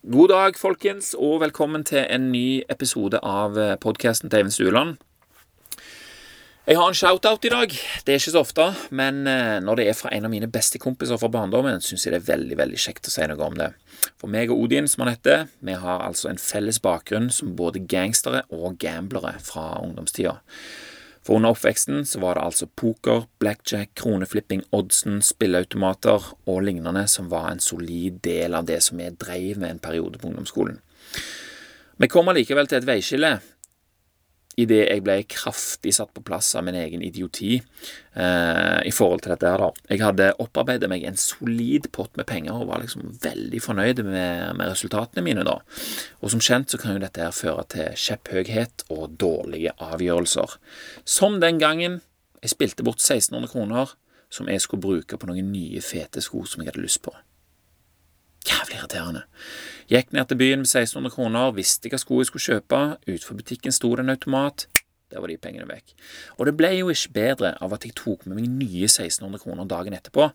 God dag, folkens, og velkommen til en ny episode av podkasten til Eivind Stueland. Jeg har en shout-out i dag. Det er ikke så ofte, men eh, når det er fra en av mine beste kompiser fra barndommen, syns jeg det er veldig veldig kjekt å si noe om det. For meg og Odin, som han heter, vi har altså en felles bakgrunn som både gangstere og gamblere fra ungdomstida. For under oppveksten så var det altså poker, blackjack, kroneflipping, oddsen, spilleautomater og lignende som var en solid del av det som vi dreiv med en periode på ungdomsskolen. Vi kom allikevel til et veiskille idet jeg ble kraftig satt på plass av min egen idioti eh, i forhold til dette her, da. Jeg hadde opparbeidet meg en solid pott med penger og var liksom veldig fornøyd med, med, resultatene mine, da. Og som kjent så kan jo dette her føre til kjepphøyhet og dårlige avgjørelser. Som den gangen jeg spilte bort 1600 kroner som jeg skulle bruke på noen nye, fete sko som jeg hadde lyst på. Jævlig irriterende. Gikk ned til byen med 1600 kroner, visste hva sko jeg skulle kjøpe, utenfor butikken sto det en automat. Der var de pengene vekk. Og det ble jo ikke bedre av at jeg tok med meg nye 1600 kroner dagen etterpå,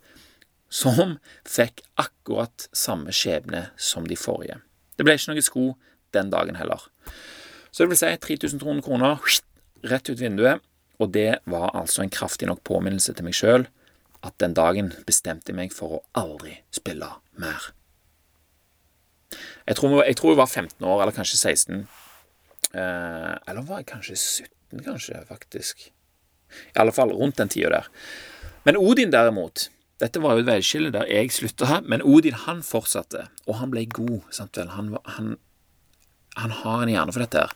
som fikk akkurat samme skjebne som de forrige. Det ble ikke noen sko den dagen heller. Så det vil si 3200 kroner rett ut vinduet, og det var altså en kraftig nok påminnelse til meg sjøl at den dagen bestemte jeg meg for å aldri spille mer. Jeg tror, jeg tror jeg var 15 år, eller kanskje 16. Eh, eller var jeg kanskje 17, kanskje, faktisk. I alle fall rundt den tida der. Men Odin, derimot Dette var jo et veiskille der jeg slutta, men Odin han fortsatte, og han ble god. sant vel? Han, han, han har en hjerne for dette her.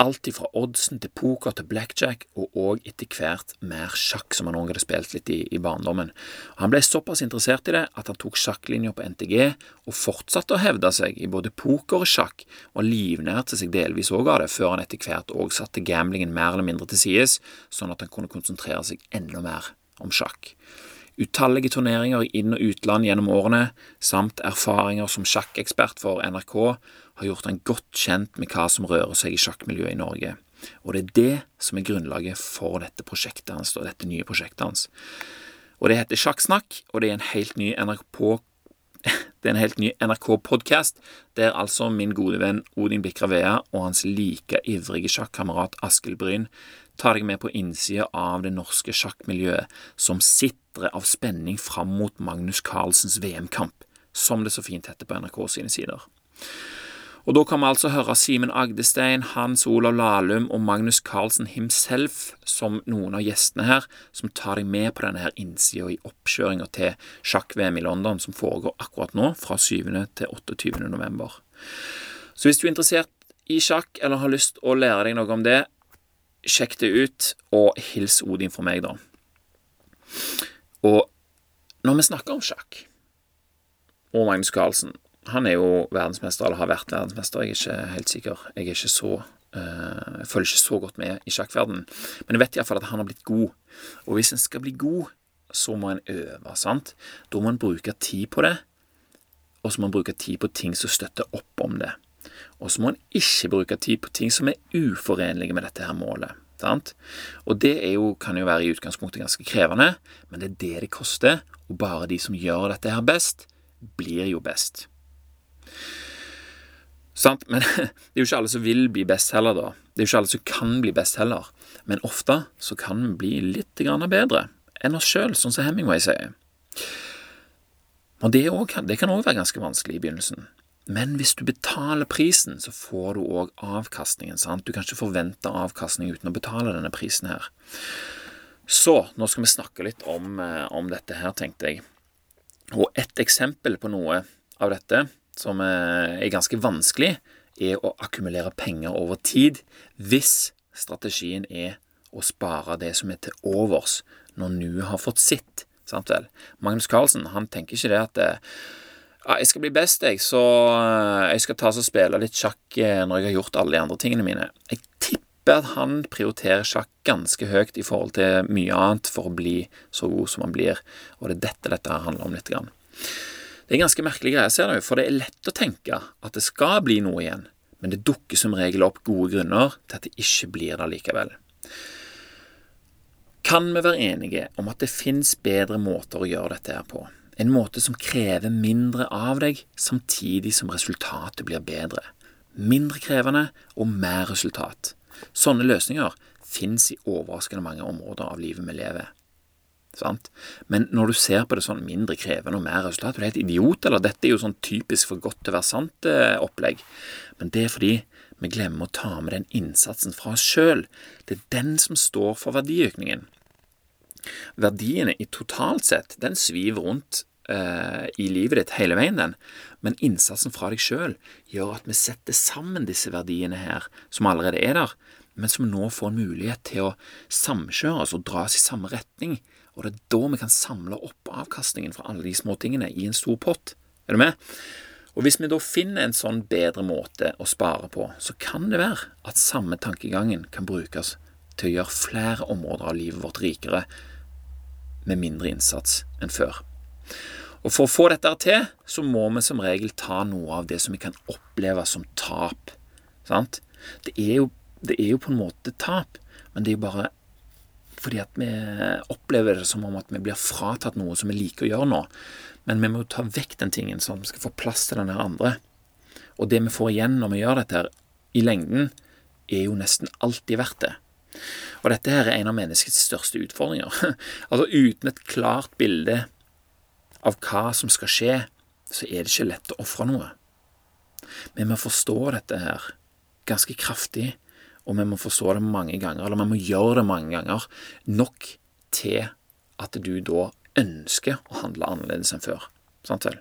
Alt fra oddsen til poker til blackjack, og òg etter hvert mer sjakk, som han òg hadde spilt litt i, i, barndommen. Han ble såpass interessert i det at han tok sjakklinja på NTG, og fortsatte å hevde seg i både poker og sjakk, og livnærte seg delvis òg av det, før han etter hvert òg satte gamblingen mer eller mindre til sides, sånn at han kunne konsentrere seg enda mer om sjakk. Utallige turneringer i inn- og utland gjennom årene, samt erfaringer som sjakkekspert for NRK, har gjort han godt kjent med hva som rører seg i sjakkmiljøet i Norge. Og det er det som er grunnlaget for dette prosjektet hans, og dette nye prosjektet hans. Og det heter Sjakksnakk, og det er en helt ny NRK det er en helt ny NRK-podkast der altså min gode venn Odin Bikravea og hans like ivrige sjakkamerat Askild Bryn tar deg med på innsida av det norske sjakkmiljøet, som sitrer av spenning fram mot Magnus Carlsens VM-kamp, som det så fint heter på NRK sine sider. Og Da kan vi altså høre Simen Agdestein, Hans Olav Lahlum og Magnus Carlsen himself som noen av gjestene her, som tar deg med på denne her innsida i oppkjøringa til sjakk-VM i London, som foregår akkurat nå, fra 7. til 28. november. Så hvis du er interessert i sjakk, eller har lyst å lære deg noe om det, sjekk det ut, og hils Odin for meg, da. Og når vi snakker om sjakk, og Magnus Carlsen han er jo verdensmester, eller har vært verdensmester, jeg er ikke helt sikker. Jeg er ikke så uh, Jeg følger ikke så godt med i sjakkverdenen. Men jeg vet iallfall at han har blitt god. Og hvis en skal bli god, så må en øve, sant? Da må en bruke tid på det, og så må en bruke tid på ting som støtter opp om det. Og så må en ikke bruke tid på ting som er uforenlige med dette her målet. Sant? Og det jo, kan jo være i utgangspunktet ganske krevende, men det er det det koster, og bare de som gjør dette her best, blir jo best. Sant? Men det er jo ikke alle som vil bli best heller, da. Det er jo ikke alle som kan bli best heller. Men ofte så kan vi bli litt bedre enn oss sjøl, sånn som Hemingway sier. Og det, også, det kan òg være ganske vanskelig i begynnelsen. Men hvis du betaler prisen, så får du òg avkastningen. sant? Du kan ikke forvente avkastning uten å betale denne prisen her. Så nå skal vi snakke litt om, eh, om dette her, tenkte jeg. Og et eksempel på noe av dette som er ganske vanskelig, er å akkumulere penger over tid hvis strategien er å spare det som er til overs når nuet har fått sitt. Sant vel? Magnus Carlsen han tenker ikke det at det, ja, jeg skal bli best, jeg, så eh, jeg skal ta og spille litt sjakk eh, når jeg har gjort alle de andre tingene mine. Jeg tipper at han prioriterer sjakk ganske høyt i forhold til mye annet for å bli så god som han blir, og det er dette dette handler om litt. Grann. Det er ganske merkelig greie, ser du, for det er lett å tenke at det skal bli noe igjen, men det dukker som regel opp gode grunner til at det ikke blir det likevel. Kan vi være enige om at det fins bedre måter å gjøre dette her på? En måte som krever mindre av deg, samtidig som resultatet blir bedre. Mindre krevende og mer resultat. Sånne løsninger fins i overraskende mange områder av livet vi lever. Sant? Men når du ser på det sånn mindre krevende og mer resultat, er du helt idiot, eller dette er jo sånn typisk for godt til å være sant-opplegg. Men det er fordi vi glemmer å ta med den innsatsen fra oss sjøl. Det er den som står for verdiøkningen. Verdiene i totalt sett, den sviver rundt eh, i livet ditt hele veien, den. Men innsatsen fra deg sjøl gjør at vi setter sammen disse verdiene her, som allerede er der, men som nå får en mulighet til å samkjøres og dras i samme retning. Og det er da vi kan samle opp avkastningen fra alle de små tingene i en stor pott. Er du med? Og Hvis vi da finner en sånn bedre måte å spare på, så kan det være at samme tankegangen kan brukes til å gjøre flere områder av livet vårt rikere med mindre innsats enn før. Og For å få dette til, så må vi som regel ta noe av det som vi kan oppleve som tap. Sant? Det er jo, det er jo på en måte tap, men det er jo bare fordi at vi opplever det som om at vi blir fratatt noe som vi liker å gjøre nå. Men vi må ta vekk den tingen som skal få plass til den andre. Og det vi får igjen når vi gjør dette her, i lengden, er jo nesten alltid verdt det. Og dette her er en av menneskets største utfordringer. altså uten et klart bilde av hva som skal skje, så er det ikke lett å ofre noe. Vi må forstå dette her ganske kraftig, og vi må forstå det mange ganger, eller vi må gjøre det mange ganger, nok til at du da ønsker å handle annerledes enn før. Sant vel?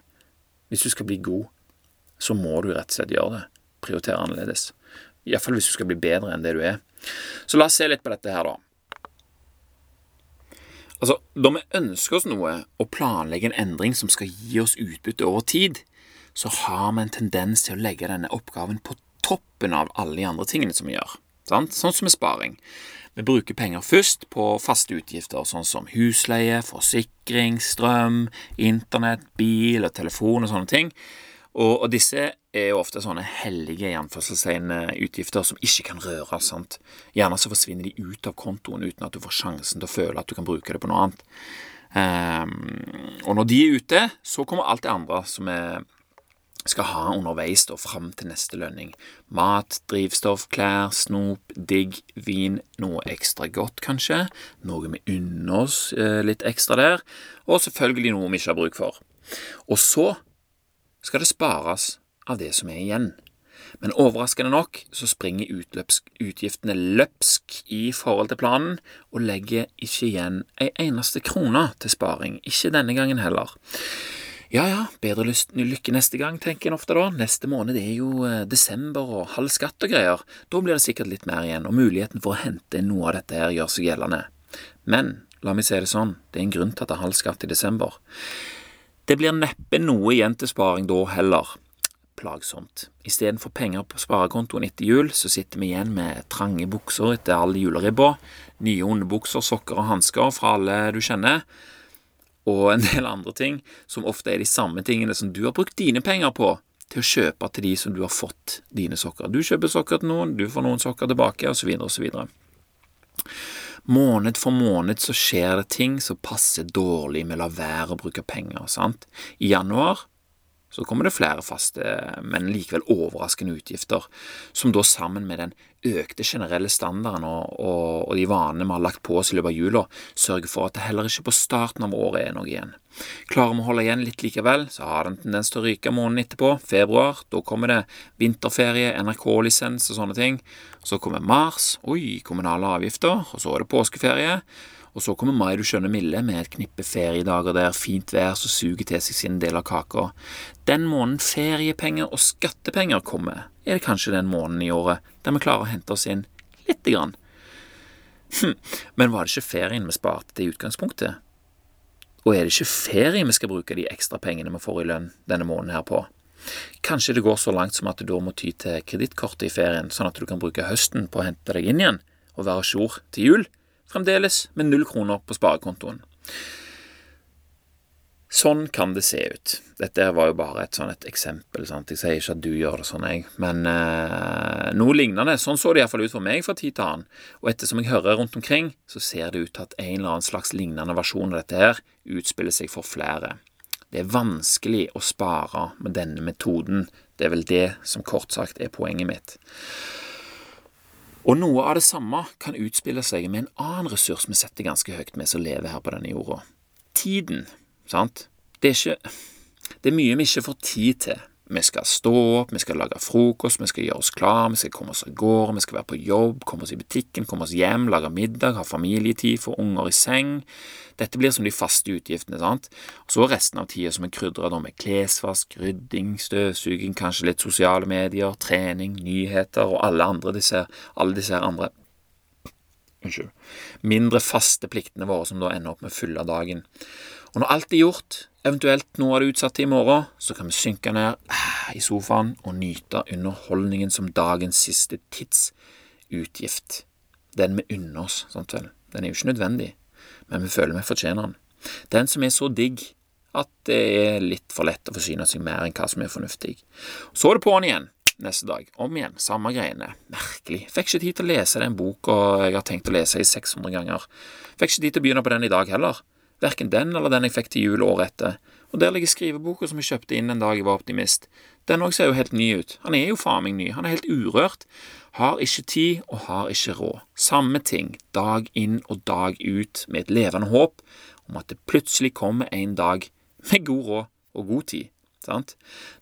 Hvis du skal bli god, så må du rett og slett gjøre det. Prioritere annerledes. Iallfall hvis du skal bli bedre enn det du er. Så la oss se litt på dette her, da. Altså, Når vi ønsker oss noe og planlegger en endring som skal gi oss utbytte over tid, så har vi en tendens til å legge denne oppgaven på toppen av alle de andre tingene som vi gjør. Sant? Sånn som med sparing. Vi bruker penger først på faste utgifter, sånn som husleie, forsikring, strøm, internett, bil og telefon og sånne ting. Og, og disse er jo ofte sånne hellige utgifter som ikke kan røres. sant? Gjerne så forsvinner de ut av kontoen uten at du får sjansen til å føle at du kan bruke det på noe annet. Um, og når de er ute, så kommer alt det andre som vi skal ha underveis da, fram til neste lønning. Mat, drivstoff, klær, snop, digg, vin, noe ekstra godt kanskje, noe vi unner oss eh, litt ekstra der, og selvfølgelig noe vi ikke har bruk for. Og så skal det spares av det som er igjen. Men overraskende nok så springer utgiftene løpsk i forhold til planen, og legger ikke igjen ei eneste krone til sparing. Ikke denne gangen heller. Ja ja, bedre lykke neste gang, tenker en ofte da. Neste måned er jo eh, desember og halv skatt og greier. Da blir det sikkert litt mer igjen, og muligheten for å hente inn noe av dette her gjør seg gjeldende. Men la meg si det sånn, det er en grunn til at det er halv skatt i desember. Det blir neppe noe igjen til sparing da heller. Plagsomt. Istedenfor penger på sparekontoen etter jul, så sitter vi igjen med trange bukser etter all juleribba, nye underbukser, sokker og hansker fra alle du kjenner, og en del andre ting, som ofte er de samme tingene som du har brukt dine penger på til å kjøpe til de som du har fått dine sokker. Du kjøper sokker til noen, du får noen sokker tilbake, osv., osv. Måned for måned så skjer det ting som passer dårlig med å la være å bruke penger. sant? I januar så kommer det flere faste, men likevel overraskende utgifter, som da sammen med den økte generelle standarden og, og, og de vanene vi har lagt på oss i løpet av jula, sørger for at det heller ikke på starten av året er noe igjen. Klarer vi å holde igjen litt likevel, så har det en tendens til å ryke måneden etterpå, februar. Da kommer det vinterferie, NRK-lisens og sånne ting. Så kommer mars, oi, kommunale avgifter, og så er det påskeferie. Og så kommer mai, du skjønner milde, med et knippe feriedager der fint vær som suger til seg sin del av kaka. Den måneden feriepenger og skattepenger kommer, er det kanskje den måneden i året der vi klarer å hente oss inn lite grann. Hm, men var det ikke ferien vi sparte til i utgangspunktet? Og er det ikke ferie vi skal bruke de ekstra pengene vi får i lønn denne måneden her på? Kanskje det går så langt som at du da må ty til kredittkortet i ferien, sånn at du kan bruke høsten på å hente deg inn igjen og være jour til jul? Fremdeles med null kroner på sparekontoen. Sånn kan det se ut. Dette var jo bare et, sånn et eksempel. Sant? Jeg sier ikke at du gjør det sånn, jeg. Men eh, noe lignende. Sånn så det iallfall ut for meg fra tid til annen. Og ettersom jeg hører rundt omkring, så ser det ut til at en eller annen slags lignende versjon av dette her utspiller seg for flere. Det er vanskelig å spare med denne metoden. Det er vel det som kort sagt er poenget mitt. Og noe av det samme kan utspille seg med en annen ressurs vi setter ganske høyt, vi som lever her på denne jorda. Tiden, sant? Det er, ikke, det er mye vi ikke får tid til vi skal stå opp, vi skal lage frokost, vi skal gjøre oss klar, vi skal komme oss av gårde, vi skal være på jobb, komme oss i butikken, komme oss hjem, lage middag, ha familietid, få unger i seng. Dette blir som de faste utgiftene, sant. Så resten av tida som er krydra med klesvask, rydding, støvsuging, kanskje litt sosiale medier, trening, nyheter og alle andre disse, alle disse andre Unnskyld. Mindre faste pliktene våre som da ender opp med å fylle dagen. Og når alt er gjort, eventuelt noe av det til i morgen, så kan vi synke ned ah, i sofaen og nyte underholdningen som dagens siste tidsutgift. Den vi unner oss, sant vel. Den er jo ikke nødvendig, men vi føler vi fortjener den. Den som er så digg at det er litt for lett å forsyne seg mer enn hva som er fornuftig. Så er det på'n igjen neste dag. Om igjen, samme greiene. Merkelig. Fikk ikke tid til å lese den boka jeg har tenkt å lese i 600 ganger. Fikk ikke tid til å begynne på den i dag heller. Verken den eller den jeg fikk til jul året etter. Og der ligger skriveboka som jeg kjøpte inn en dag jeg var optimist. Den òg ser jo helt ny ut. Han er jo faen meg ny. Han er helt urørt. Har ikke tid og har ikke råd. Samme ting, dag inn og dag ut, med et levende håp om at det plutselig kommer en dag med god råd og god tid. Sant?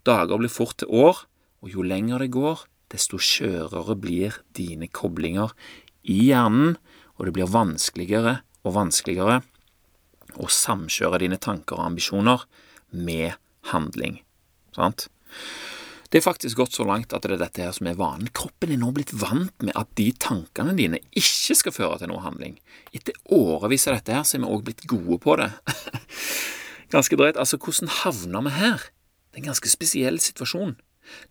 Dager blir fort til år, og jo lenger det går, desto skjørere blir dine koblinger i hjernen, og det blir vanskeligere og vanskeligere og samkjøre dine tanker og ambisjoner med handling. Sant? Det er faktisk gått så langt at det er dette her som er vanen. Kroppen er nå blitt vant med at de tankene dine ikke skal føre til noe handling. Etter årevis av dette her så er vi òg blitt gode på det. ganske drøyt. Altså, hvordan havner vi her? Det er en ganske spesiell situasjon.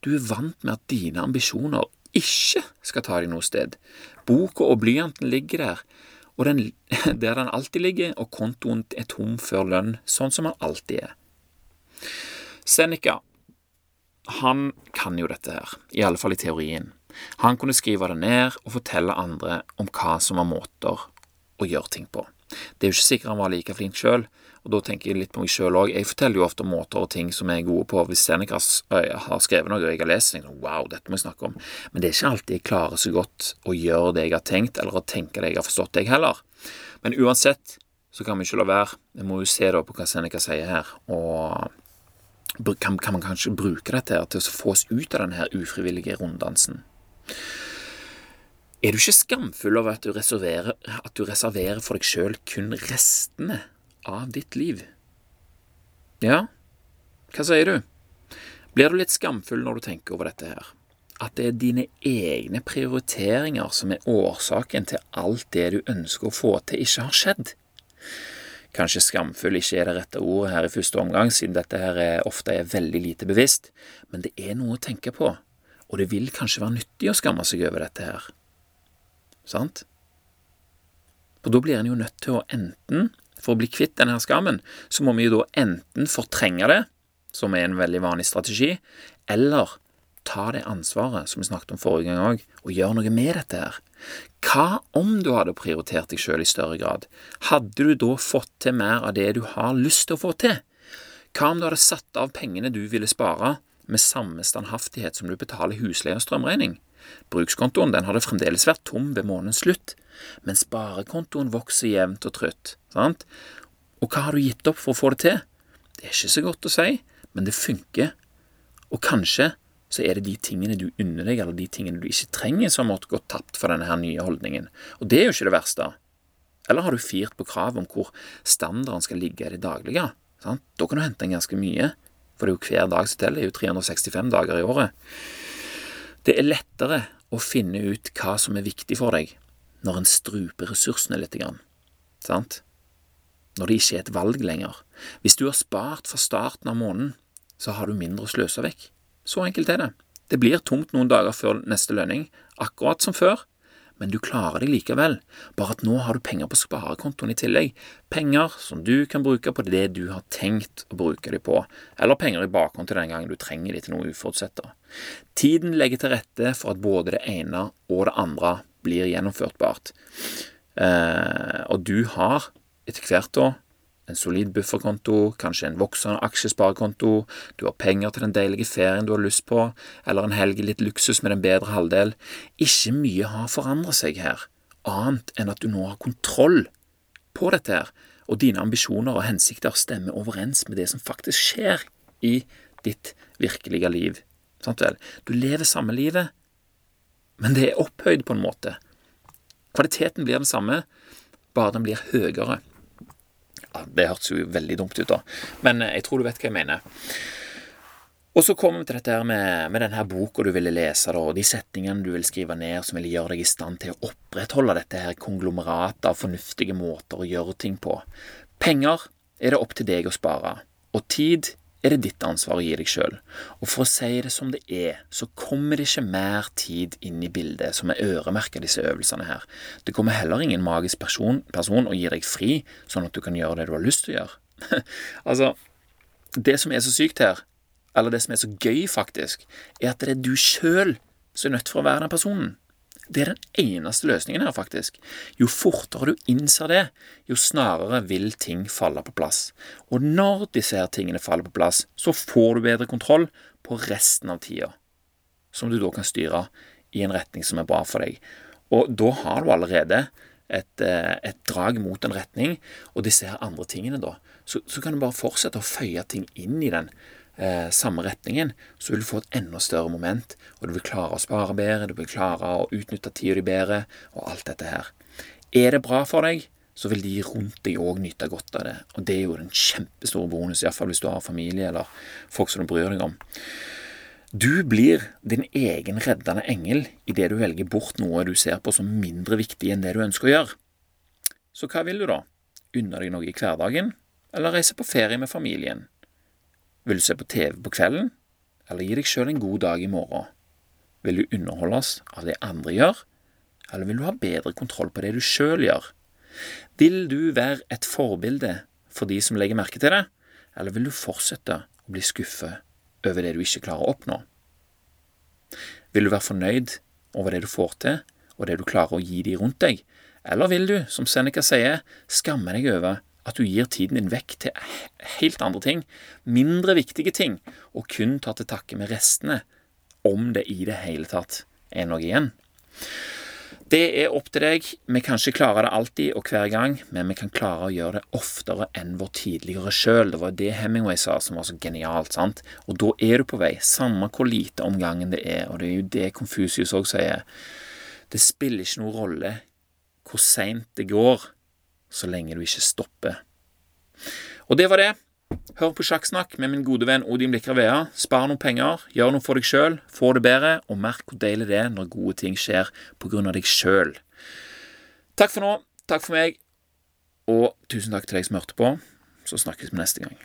Du er vant med at dine ambisjoner ikke skal ta deg noe sted. Boka og blyanten ligger der, og den, der den alltid ligger, og kontoen er tom før lønn, sånn som den alltid er. Seneca, han kan jo dette her, i alle fall i teorien. Han kunne skrive det ned og fortelle andre om hva som var måter å gjøre ting på. Det er jo ikke sikkert han var like flink sjøl, og da tenker jeg litt på meg sjøl òg. Jeg forteller jo ofte om måter og ting som jeg er gode på. Hvis Seneca har skrevet noe og jeg har lest, tenker jeg wow, dette må jeg snakke om. Men det er ikke alltid jeg klarer så godt å gjøre det jeg har tenkt, eller å tenke det jeg har forstått, jeg heller. Men uansett så kan vi ikke la være. Vi må jo se da på hva Seneca sier her, og kan, kan man kanskje bruke dette her til å få oss ut av denne ufrivillige runddansen. Er du ikke skamfull over at du reserverer, at du reserverer for deg sjøl kun restene av ditt liv? Ja, hva sier du? Blir du litt skamfull når du tenker over dette her? At det er dine egne prioriteringer som er årsaken til alt det du ønsker å få til, ikke har skjedd? Kanskje skamfull ikke er det rette ordet her i første omgang, siden dette her er, ofte er veldig lite bevisst, men det er noe å tenke på, og det vil kanskje være nyttig å skamme seg over dette her sant? For da blir en jo nødt til å enten, for å bli kvitt denne skammen, så må vi jo da enten fortrenge det, som er en veldig vanlig strategi, eller ta det ansvaret, som vi snakket om forrige gang òg, og gjøre noe med dette her. Hva om du hadde prioritert deg sjøl i større grad? Hadde du da fått til mer av det du har lyst til å få til? Hva om du hadde satt av pengene du ville spare, med samme standhaftighet som du betaler husleie og strømregning? Brukskontoen den hadde fremdeles vært tom ved månedens slutt, men sparekontoen vokser jevnt og trutt. Sant? Og hva har du gitt opp for å få det til? Det er ikke så godt å si, men det funker. Og kanskje så er det de tingene du unner deg, eller de tingene du ikke trenger, som måtte gå tapt for denne her nye holdningen. Og det er jo ikke det verste. Eller har du firt på kravet om hvor standarden skal ligge i det daglige? Sant? Da kan du hente inn ganske mye, for det er jo hver dag som teller. Det er jo 365 dager i året. Det er lettere å finne ut hva som er viktig for deg, når en struper ressursene litt. Sant? Når det ikke er et valg lenger. Hvis du har spart fra starten av måneden, så har du mindre å sløse vekk. Så enkelt er det. Det blir tomt noen dager før neste lønning, akkurat som før, men du klarer deg likevel, bare at nå har du penger på sparekontoen i tillegg, penger som du kan bruke på det du har tenkt å bruke dem på, eller penger i bakhånd til den gangen du trenger dem til noe uforutsett. Tiden legger til rette for at både det ene og det andre blir gjennomførtbart, eh, og du har etter hvert da en solid bufferkonto, kanskje en voksende aksjesparekonto, du har penger til den deilige ferien du har lyst på, eller en helg litt luksus med den bedre halvdel. Ikke mye har forandret seg her, annet enn at du nå har kontroll på dette her, og dine ambisjoner og hensikter stemmer overens med det som faktisk skjer i ditt virkelige liv. Sant vel? Du lever samme livet, men det er opphøyd på en måte. Kvaliteten blir den samme, bare den blir høyere. Det hørtes jo veldig dumt ut, da, men jeg tror du vet hva jeg mener. Og så kommer vi til dette her med, med denne boka du ville lese, da, og de setningene du vil skrive ned som vil gjøre deg i stand til å opprettholde dette her konglomeratet av fornuftige måter å gjøre ting på. Penger er det opp til deg å spare, og tid er det ditt ansvar å gi deg sjøl. Og for å si det som det er, så kommer det ikke mer tid inn i bildet som er øremerka disse øvelsene her. Det kommer heller ingen magisk person, person og gir deg fri, sånn at du kan gjøre det du har lyst til å gjøre. altså, det som er så sykt her, eller det som er så gøy, faktisk, er at det er du sjøl som er nødt for å være den personen. Det er den eneste løsningen her, faktisk. Jo fortere du innser det, jo snarere vil ting falle på plass. Og når disse her tingene faller på plass, så får du bedre kontroll på resten av tida, som du da kan styre i en retning som er bra for deg. Og da har du allerede et, eh, et drag mot en retning, og disse her andre tingene, da, så, så kan du bare fortsette å føye ting inn i den eh, samme retningen, så vil du få et enda større moment, og du vil klare å spare bedre, du vil klare å utnytte tida di bedre, og alt dette her. Er det bra for deg, så vil de rundt deg òg nyte godt av det, og det er jo en kjempestor bonus, iallfall hvis du har familie eller folk som du bryr deg om. Du blir din egen reddende engel idet du velger bort noe du ser på som mindre viktig enn det du ønsker å gjøre. Så hva vil du, da? Unne deg noe i hverdagen, eller reise på ferie med familien? Vil du se på TV på kvelden, eller gi deg sjøl en god dag i morgen? Vil du underholdes av det andre gjør, eller vil du ha bedre kontroll på det du sjøl gjør? Vil du være et forbilde for de som legger merke til det, eller vil du fortsette å bli skuffet over det du ikke klarer å oppnå? Vil du være fornøyd over det du får til, og det du klarer å gi de rundt deg, eller vil du, som Seneca sier, skamme deg over at du gir tiden din vekk til helt andre ting, mindre viktige ting, og kun tar til takke med restene, om det i det hele tatt er noe igjen. Det er opp til deg. Vi kan ikke klare det alltid og hver gang, men vi kan klare å gjøre det oftere enn vår tidligere sjøl. Det var det Hemingway sa som var så genialt. sant? Og da er du på vei, samme hvor lite om gangen det er. Og det er jo det Confucius òg sier. Det spiller ikke noen rolle hvor seint det går, så lenge du ikke stopper. Og det var det. Hør på Sjakksnakk med min gode venn Odin Blikra Spar noen penger, gjør noe for deg sjøl, få det bedre, og merk hvor deilig det er når gode ting skjer på grunn av deg sjøl. Takk for nå. Takk for meg. Og tusen takk til deg som hørte på. Så snakkes vi neste gang.